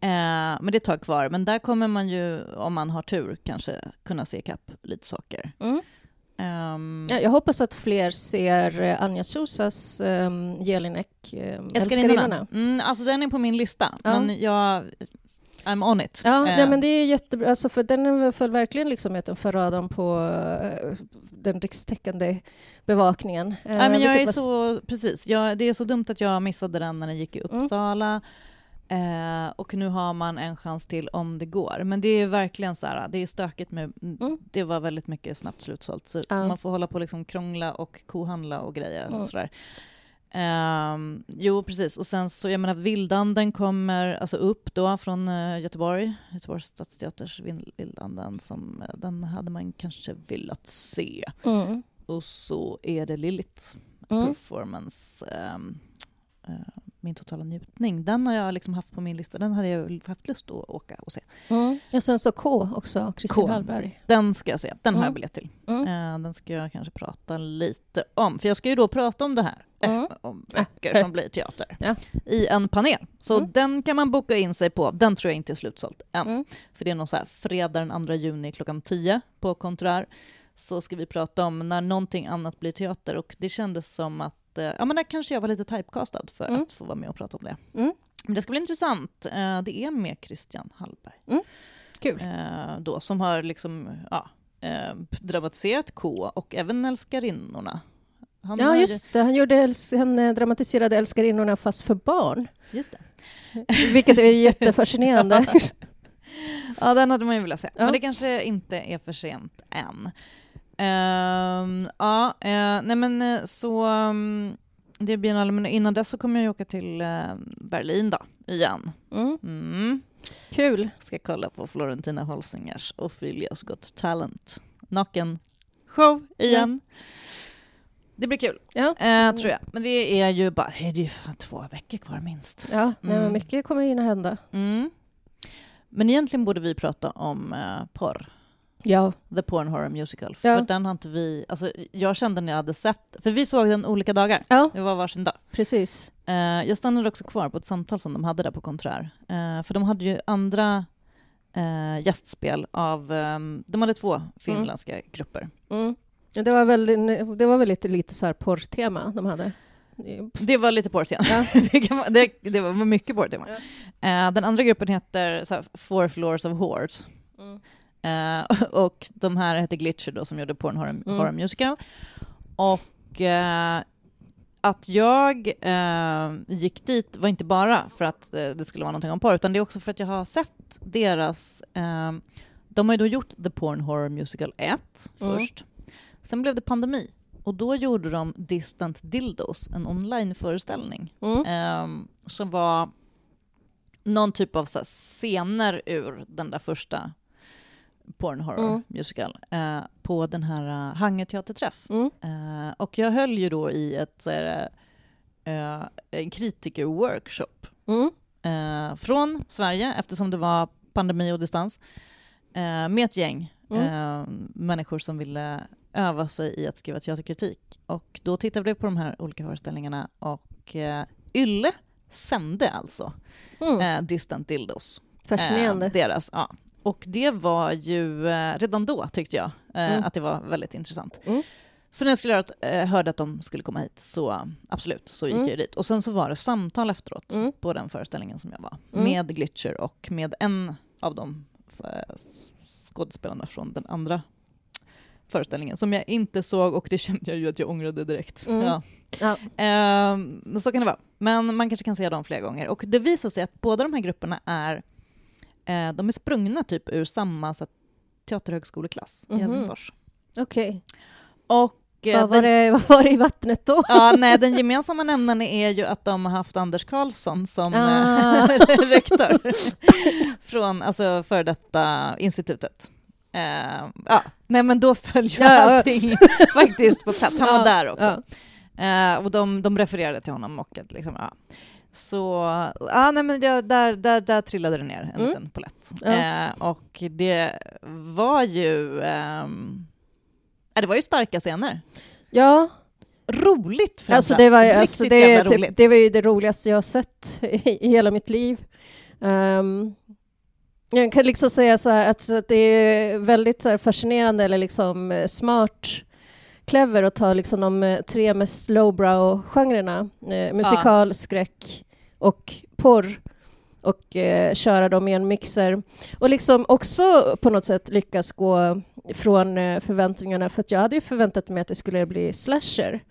Eh, men det är ett tag kvar. Men där kommer man ju, om man har tur, kanske kunna se ikapp lite saker. Mm. Um, ja, jag hoppas att fler ser eh, Anja Sosas um, Jelinek, um, Älskarinnorna. Mm, alltså den är på min lista, ja. men jag I'm on it. Ja, uh. nej, men det är jättebra, alltså, för den föll verkligen liksom för radarn på uh, den rikstäckande bevakningen. Uh, nej, men jag är var... så, precis, jag, det är så dumt att jag missade den när den gick i mm. Uppsala. Mm. och nu har man en chans till om det går. Men det är verkligen så här, det är stökigt med, mm. det var väldigt mycket snabbt slutsålt. Så, så man får hålla på och liksom krångla och kohandla och grejer. Och så där. Um, jo, precis. Och sen så, jag menar, Vildanden kommer alltså upp då från uh, Göteborg, Göteborgs stadsteaters Vildanden, som, uh, den hade man kanske velat se. Mm. Och så är det Lilith, mm. performance um, uh, min totala njutning. Den har jag liksom haft på min lista. Den hade jag haft lust att åka och se. Mm. Och sen så K också, Kristin Hallberg. Den ska jag se. Den mm. har jag biljett till. Mm. Uh, den ska jag kanske prata lite om. För jag ska ju då prata om det här. Mm. om böcker som blir teater. Ja. I en panel. Så mm. den kan man boka in sig på. Den tror jag inte är slutsåld än. Mm. För det är någon så här fredag den 2 juni klockan 10 på Konträr så ska vi prata om när någonting annat blir teater och det kändes som att, eh, ja men där kanske jag var lite typecastad för mm. att få vara med och prata om det. Mm. Men det ska bli intressant. Eh, det är med Christian Hallberg. Mm. Kul. Eh, då, som har liksom, ja, dramatiserat K och även Älskarinnorna. Han ja, just det. Han, gjorde, han dramatiserade Älskarinnorna fast för barn. Just det. *laughs* Vilket är jättefascinerande. *laughs* ja, den hade man ju velat se. Ja. Men det kanske inte är för sent än. Um, ja, uh, nej men uh, så um, det är biennale, men innan dess så kommer jag åka till uh, Berlin då, igen. Mm. Mm. Kul. Ska kolla på Florentina Holsingers Ophelias Got Talent. Naken show igen. Ja. Det blir kul, ja. eh, tror jag. Men det är ju bara det är ju två veckor kvar minst. Ja, mm. nej, men mycket kommer hinna hända. Mm. Men egentligen borde vi prata om eh, porr. Ja. The Porn Horror Musical. För ja. den har inte vi... Alltså, jag kände när jag hade sett... För vi såg den olika dagar. Ja. Det var varsin dag. Precis. Uh, jag stannade också kvar på ett samtal som de hade där på Konträr. Uh, för de hade ju andra uh, gästspel av... Um, de hade två finländska mm. grupper. Mm. Det var väl, det var väl lite, lite så här porrtema de hade? Det var lite porrtema. Ja. *laughs* det, det, det, var mycket porrtema. Ja. den andra gruppen heter så här, Four Floors of Whores. Mm. Uh, *laughs* och de här hette Glitcher då, som gjorde Porn Horror, mm. horror Musical. Och uh, att jag uh, gick dit var inte bara för att det skulle vara någonting om porr, utan det är också för att jag har sett deras... de har ju då gjort The Porn Horror Musical 1 mm. först. Sen blev det pandemi och då gjorde de Distant Dildos, en onlineföreställning mm. som var någon typ av så scener ur den där första porn horror mm. musical eh, på den här uh, Hangerteaterträff. Mm. Eh, och jag höll ju då i ett en kritikerworkshop mm. eh, från Sverige eftersom det var pandemi och distans eh, med ett gäng mm. eh, människor som ville öva sig i att skriva teaterkritik. Och då tittade vi på de här olika föreställningarna och eh, Ylle sände alltså mm. eh, Distant Dildos. Fascinerande. Eh, deras, ja. Och det var ju, eh, redan då tyckte jag eh, mm. att det var väldigt intressant. Mm. Så när jag skulle höra, eh, hörde att de skulle komma hit så absolut, så gick mm. jag dit. Och sen så var det samtal efteråt mm. på den föreställningen som jag var, mm. med Glitcher och med en av de skådespelarna från den andra föreställningen som jag inte såg och det *laughs* kände jag ju att jag ångrade direkt. Mm. Ja. Ja. Eh, så kan det vara. Men man kanske kan se dem flera gånger. Och det visar sig att båda de här grupperna är Eh, de är sprungna typ ur samma så, teaterhögskoleklass mm -hmm. i mhm. Helsingfors. Okej. Okay. Och eh, vad, var det, vad var det i vattnet då? Ja, nej, den gemensamma nämnaren är ju att de har haft Anders Karlsson som ah. *laughs* rektor från alltså, före detta institutet. Uh, ja, nej men då följer ja, allting *laughs* faktiskt på plats. Han ja, var där också. Ja. Uh, och de, de refererade till honom och liksom, ja. Så ah, nej, men det, där, där, där trillade det ner en mm. liten polett. Ja. Eh, och det var ju... Eh, det var ju starka scener. Ja. Roligt alltså det var, alltså det, typ, det var ju det roligaste jag har sett i, i hela mitt liv. Um, jag kan liksom säga så här att det är väldigt så fascinerande eller liksom eh, smart clever att ta liksom de eh, tre mest lowbrow-genrerna, eh, musikal, ja. skräck och porr och eh, köra dem i en mixer. Och liksom också på något sätt lyckas gå från eh, förväntningarna, för att jag hade ju förväntat mig att det skulle bli slasher. Mm.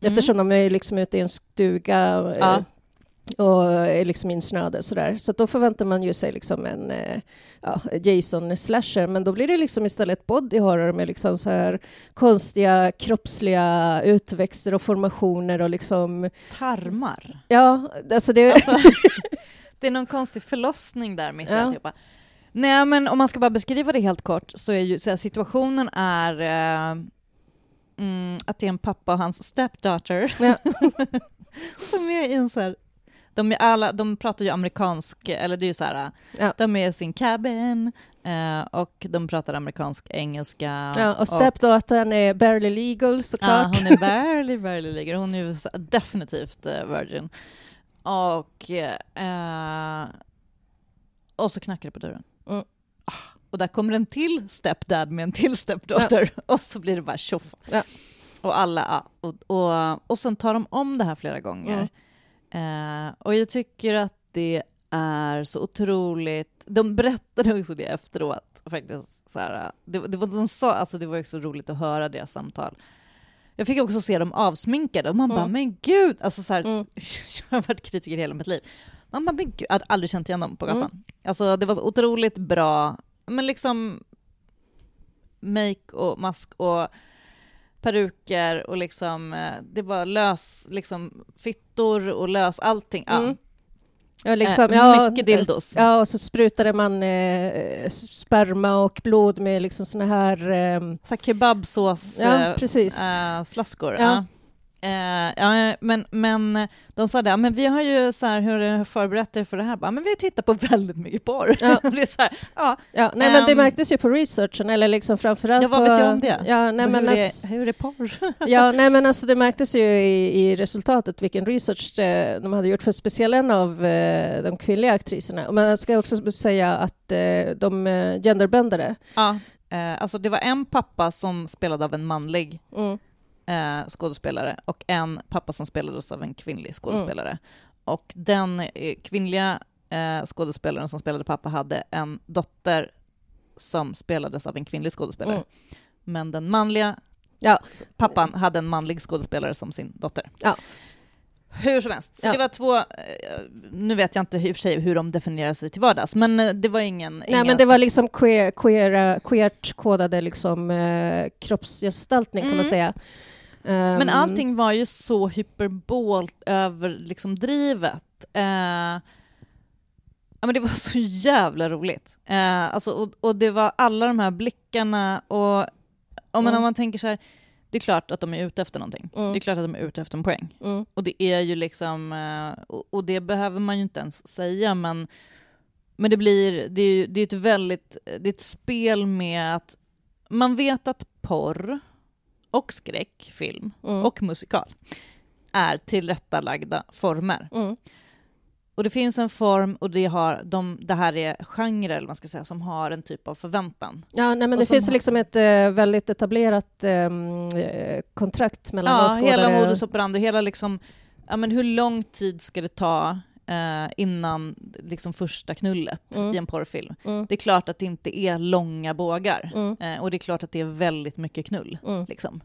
Eftersom de är liksom ute i en stuga eh, ja och är liksom insnöade sådär. Så då förväntar man ju sig liksom en eh, ja, Jason-slasher, men då blir det liksom istället body horror med liksom så här konstiga kroppsliga utväxter och formationer och liksom... Tarmar? Ja, alltså det... Alltså, *laughs* det är någon konstig förlossning där mitt i ja. alltihopa. Nej men om man ska bara beskriva det helt kort så är ju så här, situationen är eh, mm, att det är en pappa och hans stepdaughter ja. *laughs* som är i en så här de, är alla, de pratar ju amerikansk, eller det är ju så här, Ja. de är i sin cabin eh, och de pratar amerikansk engelska. Ja, och stepdaughtern är barely legal Ja, såklart. hon är *laughs* barely, barely ligger. Hon är ju definitivt eh, virgin. Och, eh, och så knackar det på dörren. Mm. Ah, Och där kommer en till stepdad med en till stepdaughter och så blir det bara tjoff. Ja. Och alla, ja, och, och, och sen tar de om det här flera gånger. Mm. Eh, och jag tycker att det är så otroligt, de berättade också det efteråt faktiskt. Så här, det, det, var, de sa, alltså det var också roligt att höra deras samtal. Jag fick också se dem avsminkade och man bara, Mm. men gud! Alltså så här, Mm. *laughs* jag har varit kritiker hela mitt liv. Man bara, men gud, jag hade aldrig känt igen dem på gatan. Mm. Alltså det var så otroligt bra, men liksom make och mask och peruker och liksom, eh, det var lös, liksom fittor och lös, allting. Ja. Mm. Ja, liksom, Eh, ja, mycket dildos. Ja, och så sprutade man eh, sperma och blod med liksom såna här... ehm, Så här kebabsås ja, eh, precis. eh, flaskor. Ja. Ja. Eh, ja, men, men de sa det, men vi har ju så här, hur förberett er för det här? Bara, men vi har tittat på väldigt mycket porr. Ja. *laughs* det är här, ja, Ja, nej, men det Ehm, märktes ju på researchen, eller liksom framförallt ja, vad vet jag om det? Ja, nej, men hur, ass- är, hur är porr? *laughs* Ja, nej men alltså det märktes ju i, i resultatet vilken research eh, de hade gjort för speciellt en av eh, de kvinnliga aktriserna. Men jag ska också säga att eh, de eh, genderbändade. ja, eh, alltså det var en pappa som spelade av en manlig Mm. Eh, skådespelare och en pappa som spelades av en kvinnlig skådespelare. Och den eh, kvinnliga eh, skådespelaren som spelade pappa hade en dotter som spelades av en kvinnlig skådespelare. Mm. Men den manliga Ja. pappan hade en manlig skådespelare som sin dotter. Ja. Hur som helst, så Ja. det var två, eh, nu vet jag inte i och för sig hur de definierar sig till vardags, men eh, det var ingen... Nej, inga, men det var liksom queer, queer, queert kodade liksom, eh, kroppsgestaltning kan man Mm. säga. Men Ehm, allting var ju så hyperbolt över liksom drivet. Eh, ja, men det var *laughs* så jävla roligt. Eh, alltså, och, och det var alla de här blickarna och, och men Mm. om man tänker så här, det är klart att de är ute efter någonting. Mm. Det är klart att de är ute efter en poäng. Mm. Och det är ju liksom, eh, och, och det behöver man ju inte ens säga, men, men det blir, det är ju det är ett väldigt, det är ett spel med att man vet att porr och skräckfilm Mm. och musikal är tillrättalagda former. Och det finns en form och det, har, de, det här är genrer, eller man ska säga, som har en typ av förväntan. Ja, nej, men Och det finns har- liksom ett eh, väldigt etablerat ehm, eh, kontrakt mellan Ja, åskådare. hela modus operandi, hela liksom, ja men hur lång tid ska det ta eh, innan liksom första knullet Mm. i en porrfilm? Mm. Det är klart att det inte är långa bågar. Mm. Eh, och det är klart att det är väldigt mycket knull. Mm. Liksom.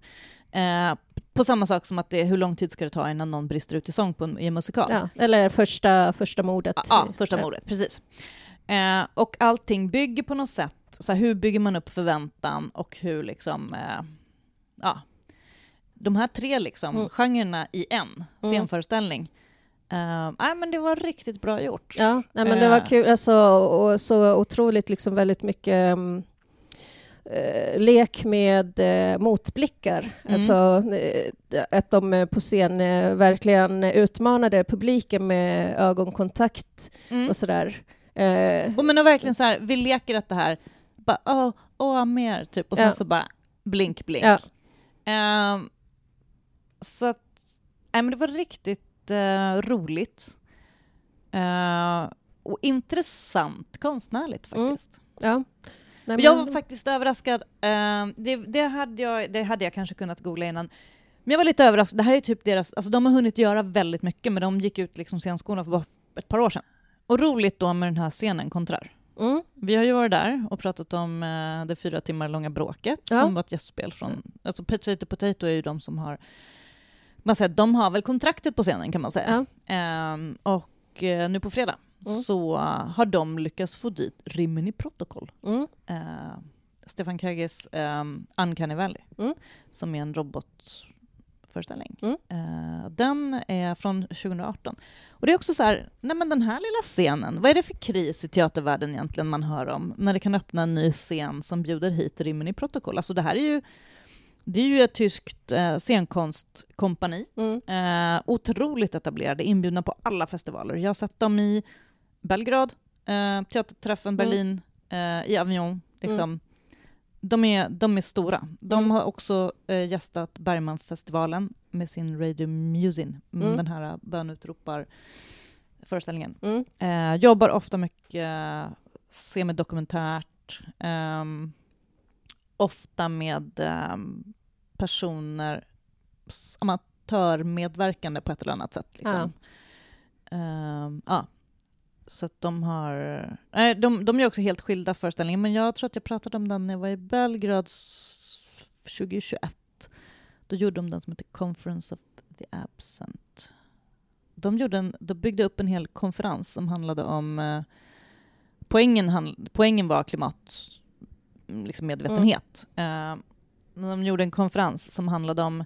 På samma sak som att det hur lång tid ska det ta innan någon brister ut i sång på en, i en musikal? Ja, eller första, första mordet. Ja, första mordet, precis. Eh, och allting bygger på något sätt, så här, hur bygger man upp förväntan och hur liksom, eh, ja, de här tre liksom, Mm. genrerna i en scenföreställning. Eh, nej, men det var riktigt bra gjort. Ja, nej, men det var Eh. kul. Alltså, och så otroligt liksom väldigt mycket um, eh, lek med eh, motblickar. Mm. Alltså, eh, att de eh, på scen eh, verkligen utmanade publiken med ögonkontakt Mm. och sådär. Eh, Och men och verkligen så här, vi leker att det här, bara åh, åh, mer, typ, och sen Ja. så bara blink, blink. Ja. Ehm, så att, nej men det var riktigt eh, roligt. Eh, och intressant konstnärligt Mm. faktiskt. ja. Nej, Och Jag men- var faktiskt överraskad. Eh, det, det, hade jag, det hade jag kanske kunnat googla innan. Men jag var lite överraskad. Det här är typ deras, alltså de har hunnit göra väldigt mycket, men de gick ut liksom scenskolan för bara ett par år sedan. Och roligt då med den här scenen kontrar. Mm. Vi har ju varit där och pratat om eh, det fyra timmar långa bråket Ja. som var ett gästspel från, alltså Potato Potato är ju de som har, man säger, de har väl kontraktet på scenen kan man säga. Ehm, och eh, nu på fredag Mm. så har de lyckats få dit Rimini Protocol. Mm. Eh, Stefan Kögis um, Uncanny Valley, Mm. som är en robotföreställning. Mm. Eh, den är från 2018. Och det är också så här, nej men den här lilla scenen, vad är det för kris i teatervärlden egentligen man hör om, när det kan öppna en ny scen som bjuder hit Rimini Protocol? Alltså det här är ju det är ju ett tyskt eh, scenkonstkompani. Mm. Eh, otroligt etablerade, inbjudna på alla festivaler. Jag har sett dem i Belgrad, eh, Teaterträffen Mm. Berlin, eh, i Avignon. Liksom. De, är, de är stora. De Mm. har också eh, gästat Bergmanfestivalen med sin Radio Musin, mm. Mm. den här eh, bönutropar-föreställningen. Mm. Eh, jobbar ofta mycket eh, semidokumentärt, ehm, ofta med ehm, personer, amatörmedverkande på ett eller annat sätt. Liksom. Ja. Så att de har... Nej, de, de gör också helt skilda föreställningar, men jag tror att jag pratade om den när jag var i Belgrad 2021. Då gjorde de den som heter Conference of the Absent. De, gjorde en, de byggde upp en hel konferens som handlade om... Eh, poängen, handl, poängen var klimatmedvetenhet. liksom medvetenhet. Eh, de gjorde en konferens som handlade om,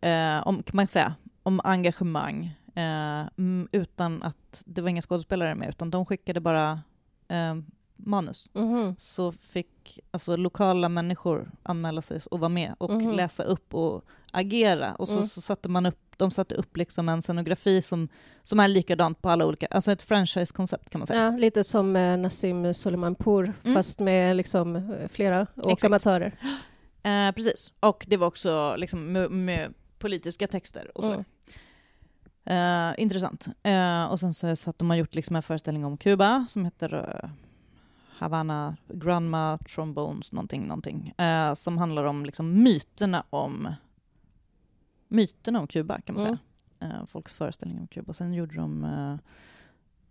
eh, om kan man säga, om engagemang eh, mm, utan att det var inga skådespelare med, utan de skickade bara eh, manus. Mhm. Så fick alltså, lokala människor anmäla sig och vara med och Mhm. läsa upp och agera. Och så, Mm. så satte man upp, de satte upp liksom en scenografi som, som är likadant på alla olika, alltså ett franchise-koncept kan man säga. Ja, lite som eh, Nassim Soleimanpour, Mm. fast med liksom, flera och Exakt. amatörer. Eh, precis, och det var också liksom med, med politiska texter och så. Mm. Eh, intressant. Eh, och sen så, så att de har gjort liksom en föreställning om Kuba som heter eh, Havana Grandma Trombones någonting, någonting. Eh, som handlar om liksom myterna om myterna om Kuba kan man Mm. säga. Eh, folks föreställning om Kuba. Sen gjorde de eh,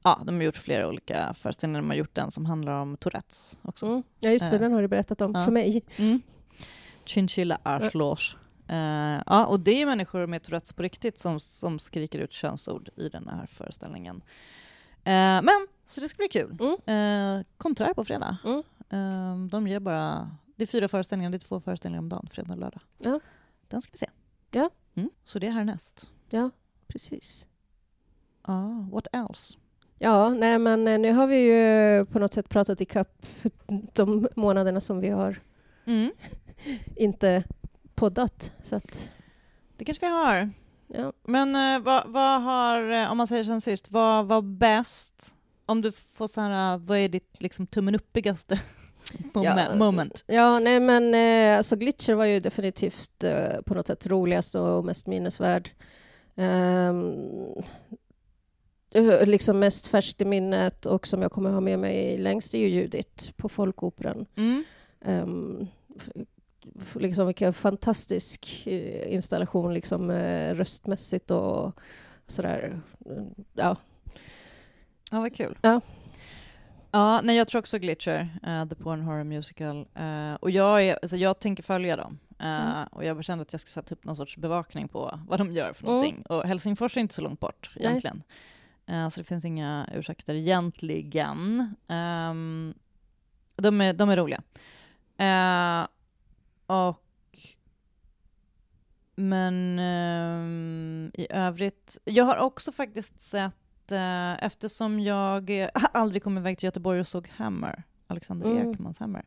Ja, de har gjort flera olika föreställningar. De har gjort en som handlar om Tourettes också. Mm. Ja, just det, den har du berättat om Ja. för mig. Mm. Chinchilla arslås. Eh, ja, och det är människor med Tourettes på riktigt som, som skriker ut könsord i den här föreställningen. Eh, men, så det ska bli kul. Mm. Eh, konträr på fredag. Mm. De ger bara... Det är fyra föreställningar, det är två föreställningar om dagen, fredag och lördag. Ja. Den ska vi se. Ja. Mm. Så det är härnäst. Ja, precis. Ja, what else? Ja, nej men nu har vi ju på något sätt pratat i kapp de månaderna som vi har Mm. *laughs* inte poddat. Så att, Det kanske vi har. ja. Men eh, vad, vad har, eh, om man säger sen sist, vad var bäst? Om du får så här, vad är ditt liksom tummen uppigaste *laughs* Ja, moment? Ja, nej men eh, alltså Glitcher var ju definitivt eh, på något sätt roligast och mest minnesvärd. Eh, liksom mest färskt i minnet och som jag kommer ha med mig längst är ju Judit på Folkoperan. Mm. Um, liksom vilken fantastisk eh, installation liksom, eh, röstmässigt och sådär. Mm, Ja. Ja, vad kul. Ja. Ja, nej, jag tror också Glitcher, eh, The Porn Horror Musical. Eh, och jag, är, alltså, jag tänker följa dem. Eh, Mm. Och jag kände att jag ska sätta upp någon sorts bevakning på vad de gör för Mm. någonting. Och Helsingfors är inte så långt bort egentligen. Så det finns inga ursäkter egentligen. Ehm, de, är, de är roliga. Eh, och men ehm, i övrigt, jag har också faktiskt sett, eh, eftersom jag eh, *laughs* aldrig kom iväg till Göteborg och såg Hammer, Alexander Mm. Ekmans Hammer.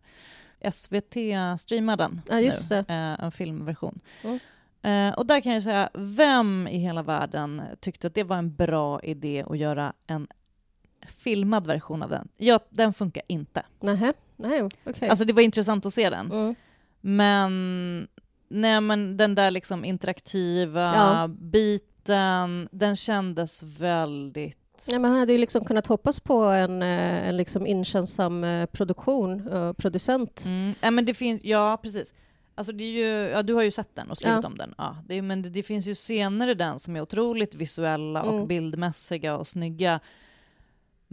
SVT streamar den Ja, just nu, eh, en filmversion. Mm. Eh, och där kan jag säga, vem i hela världen tyckte att det var en bra idé att göra en filmad version av den? Ja, den funkar inte. Nähä, nej, okej. Alltså det var intressant att se den. Mm. Men, nej, men den där liksom interaktiva Ja. biten, den kändes väldigt... Ja, men han hade ju liksom kunnat hoppas på en, eh, en liksom inkänsam eh, produktion, eh, producent. Mm. Ja, men det finns, ja, precis. Alltså det är ju, ja, du har ju sett den och skrivit Ja. om den. Ja, det men det, det finns ju scener i den som är otroligt visuella och Mm. bildmässiga och snygga.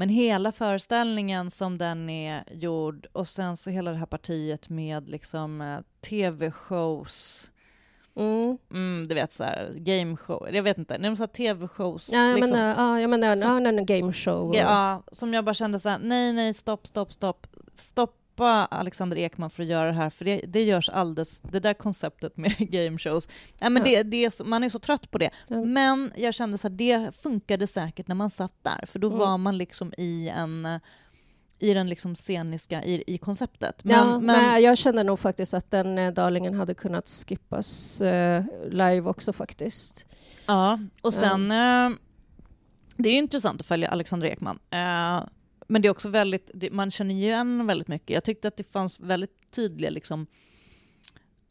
Men hela föreställningen som den är gjord och sen så hela det här partiet med liksom eh, tv-shows Mm. Mm, du vet så här, game show, jag vet inte, så här tv-shows. Ja, jag liksom. menar, ja, jag menar ja, game show. ja, som jag bara kände så här, nej, nej, stopp, stopp, stopp. Stoppa Alexander Ekman för att göra det här, för det, det görs alldeles, det där konceptet med *laughs* game shows, ja, men Ja. Det, det är så, man är så trött på det. Ja. Men jag kände så här, det funkade säkert när man satt där, för då Mm. var man liksom i en i den liksom sceniska, i, i konceptet. Men, ja, men, nej, jag känner nog faktiskt att den eh, Darlingen hade kunnat skippas eh, live också faktiskt. Ja, och sen... Eh, det är intressant att följa Alexander Ekman. Eh, men det är också väldigt, det, man känner igen väldigt mycket. Jag tyckte att det fanns väldigt tydliga liksom,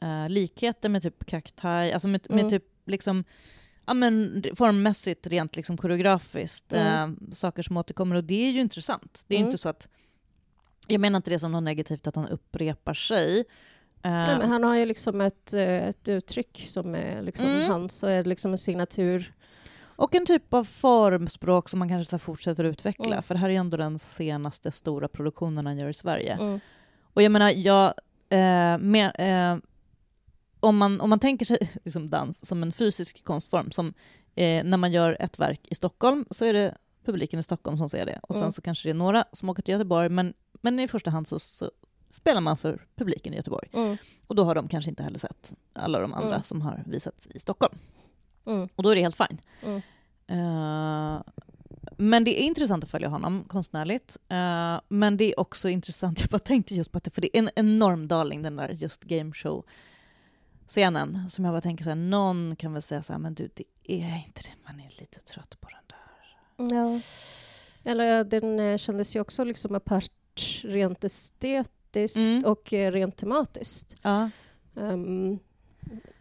eh, likheter med typ Cacti, alltså med, Mm. med typ liksom Ja, men formmässigt, rent liksom koreografiskt, Mm. eh, saker som återkommer och det är ju intressant. Det är Mm. inte så att, jag menar inte det som något negativt att han upprepar sig. Eh, Nej, han har ju liksom ett, ett uttryck som är liksom Mm. hans, och är liksom en signatur. Och en typ av formspråk som man kanske så fortsätter utveckla, Mm. för det här är ju ändå den senaste stora produktionen han gör i Sverige. Mm. Och jag menar, jag, eh, med, eh, om, man, om man tänker sig *laughs* liksom dans som en fysisk konstform, som eh, när man gör ett verk i Stockholm så är det publiken i Stockholm som ser det. Och sen Mm. så kanske det är några som åker till Göteborg, men, men i första hand så, så spelar man för publiken i Göteborg. Mm. Och då har de kanske inte heller sett alla de andra Mm. som har visats i Stockholm. Mm. Och då är det helt fine. Mm. Eh, men det är intressant att följa honom konstnärligt. Eh, men det är också intressant, *laughs* jag bara tänkte just på att det, för det är en enorm darling den där just gameshow scenen som jag bara tänker så här, någon kan väl säga så här, men du det är inte det, man är lite trött på den där. Ja. Eller den eh, kändes ju också liksom apart rent estetiskt Mm. och rent tematiskt. Ja. Ehm,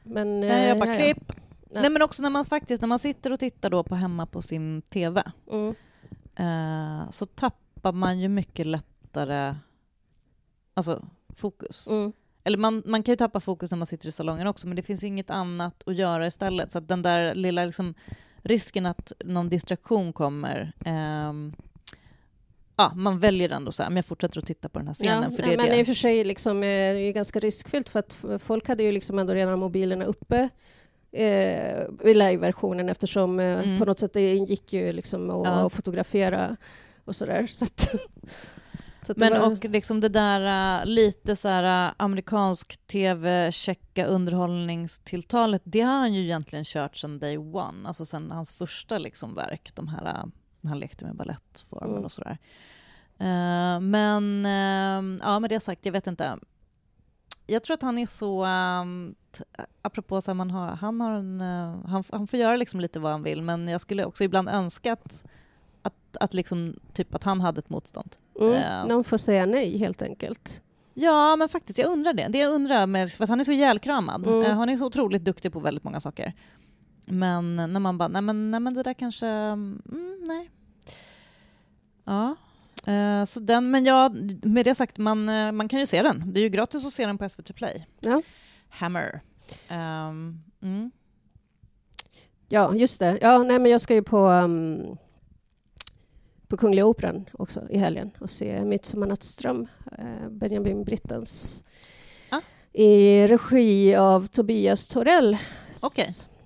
men... Där jag bara ja. klipp. Ja. Nej men också när man faktiskt, när man sitter och tittar då på hemma på sin TV, Mm. eh, så tappar man ju mycket lättare alltså, fokus. Mm. Eller man, man kan ju tappa fokus när man sitter i salongen också, men det finns inget annat att göra istället. Så att den där lilla liksom, risken att någon distraktion kommer, ehm, ja, man väljer ändå så här, men jag fortsätter att titta på den här scenen, Ja, för det är men det. i och för sig liksom, eh, det är ju ganska riskfyllt för att folk hade ju liksom ändå redan mobilerna uppe eh, i live-versionen eftersom eh, Mm. på något sätt det ingick ju liksom att, Ja. fotografera och sådär. Så att, *laughs* så Men var, och liksom det där äh, lite så här äh, amerikansk tv, checka underhållningstilltalet, det har han ju egentligen kört sedan day one, alltså sen hans första liksom verk, de här, han lekte med balettformen Mm. och sådär. Eh, men eh, ja, med det sagt, jag vet inte. Jag tror att han är så, um, apropå så här, man har, han, har en, eh, han, han får göra liksom lite vad han vill, men jag skulle också ibland önska att, att, att, liksom, typ att han hade ett motstånd. mm, eh, någon får säga nej helt enkelt. Ja, men faktiskt, jag undrar det. Det jag undrar, med, för att han är så ihjälkramad. Mm. Eh, han är så otroligt duktig på väldigt många saker. Men när man bara, nej men, nej, men det där kanske, mm, nej. Ja. Eh, så den, men ja, med det sagt, man, eh, man kan ju se den. Det är ju gratis att se den på SVT Play. Ja. Hammer. Ehm, mm. Ja, just det. Ja, nej, men jag ska ju på, um, på Kungliga Operan också i helgen och se Midsommarnattsdröm, eh, Benjamin Brittens Ah. i regi av Tobias Torell. S-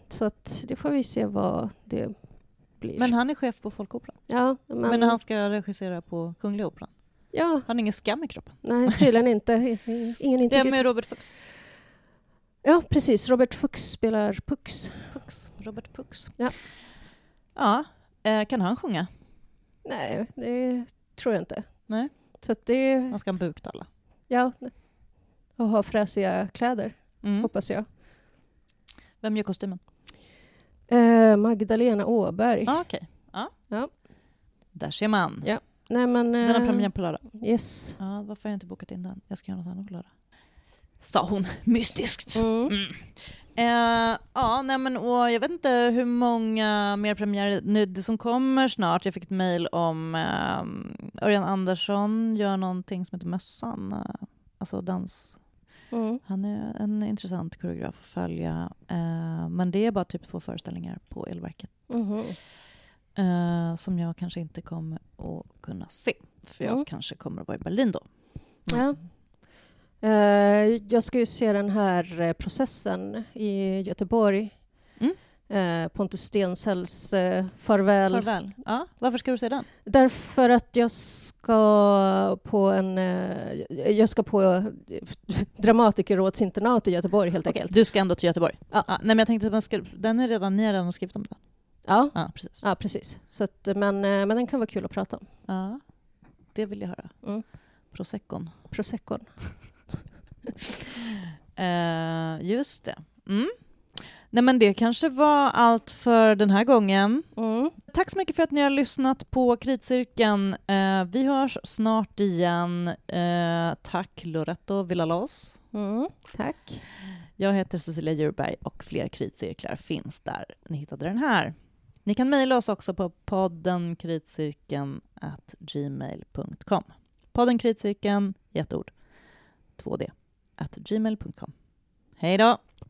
Så att det får vi se vad det blir. Men han är chef på Folkoperan. ja, men, Men han ska regissera på Kungliga Operan. ja, Han har ingen skam i kroppen. nej, tydligen inte. Ingen Det är med Robert Fuchs. Ja, precis. Robert Fuchs spelar Pux. Pux. Robert Pux. Ja. Ja, eh, kan han sjunga? Nej, det tror jag inte. Nej. Så att det, Han ska buktala. ja, och ha fräsiga kläder, Mm. hoppas jag. Vem gör kostymen? Eh, Magdalena Åberg. Ah, Okej. Ja. Ja. Där ser man. Ja. Nej, men, Den har eh, premiär på lördag. Yes. Ja, varför har jag inte bokat in den? Jag ska göra något annat på lördag. Sa hon *laughs* mystiskt. Mm. Mm. Eh, ja, nej men och jag vet inte hur många mer premiärer nu, det som kommer snart. Jag fick ett mejl om eh, Örjan Andersson gör någonting som heter Mössan. Eh, alltså dans. Mm. Han är en intressant koreograf att följa. Eh, men det är bara typ två föreställningar på Elverket. Mhm. Eh, som jag kanske inte kommer att kunna se. För jag Mm. kanske kommer att vara i Berlin då. Ja. Eh, jag ska ju se den här eh, processen i Göteborg. Eh, Pontus Stensells eh, Farväl. Farväl. Ja, varför ska du se den? Därför att jag ska på en... Eh, jag ska på eh, dramatikerrådsinternat i Göteborg helt Okej, enkelt. du ska ändå till Göteborg? Ja. nej men jag tänkte att man ska, den är redan, ni har redan skrivit om den? Ja, Ja, precis. ja precis. Så att, men, eh, men den kan vara kul att prata om. Ja. det vill jag höra. Mm. Proseccon. Proseccon. *laughs* Eh, just det. Mm. Nej, men det kanske var allt för den här gången. Mm. Tack så mycket för att ni har lyssnat på Kritcirkeln. Eh, vi hörs snart igen. Eh, tack Loretto Villalos. Mm. Tack. Jag heter Cecilia Djurberg och fler kritcirklar finns där ni hittade den här. Ni kan mejla oss också på podden kritcirkeln at gmail.com. Podden kritcirkeln i ett ord, 2D, at gmail.com. Hej då!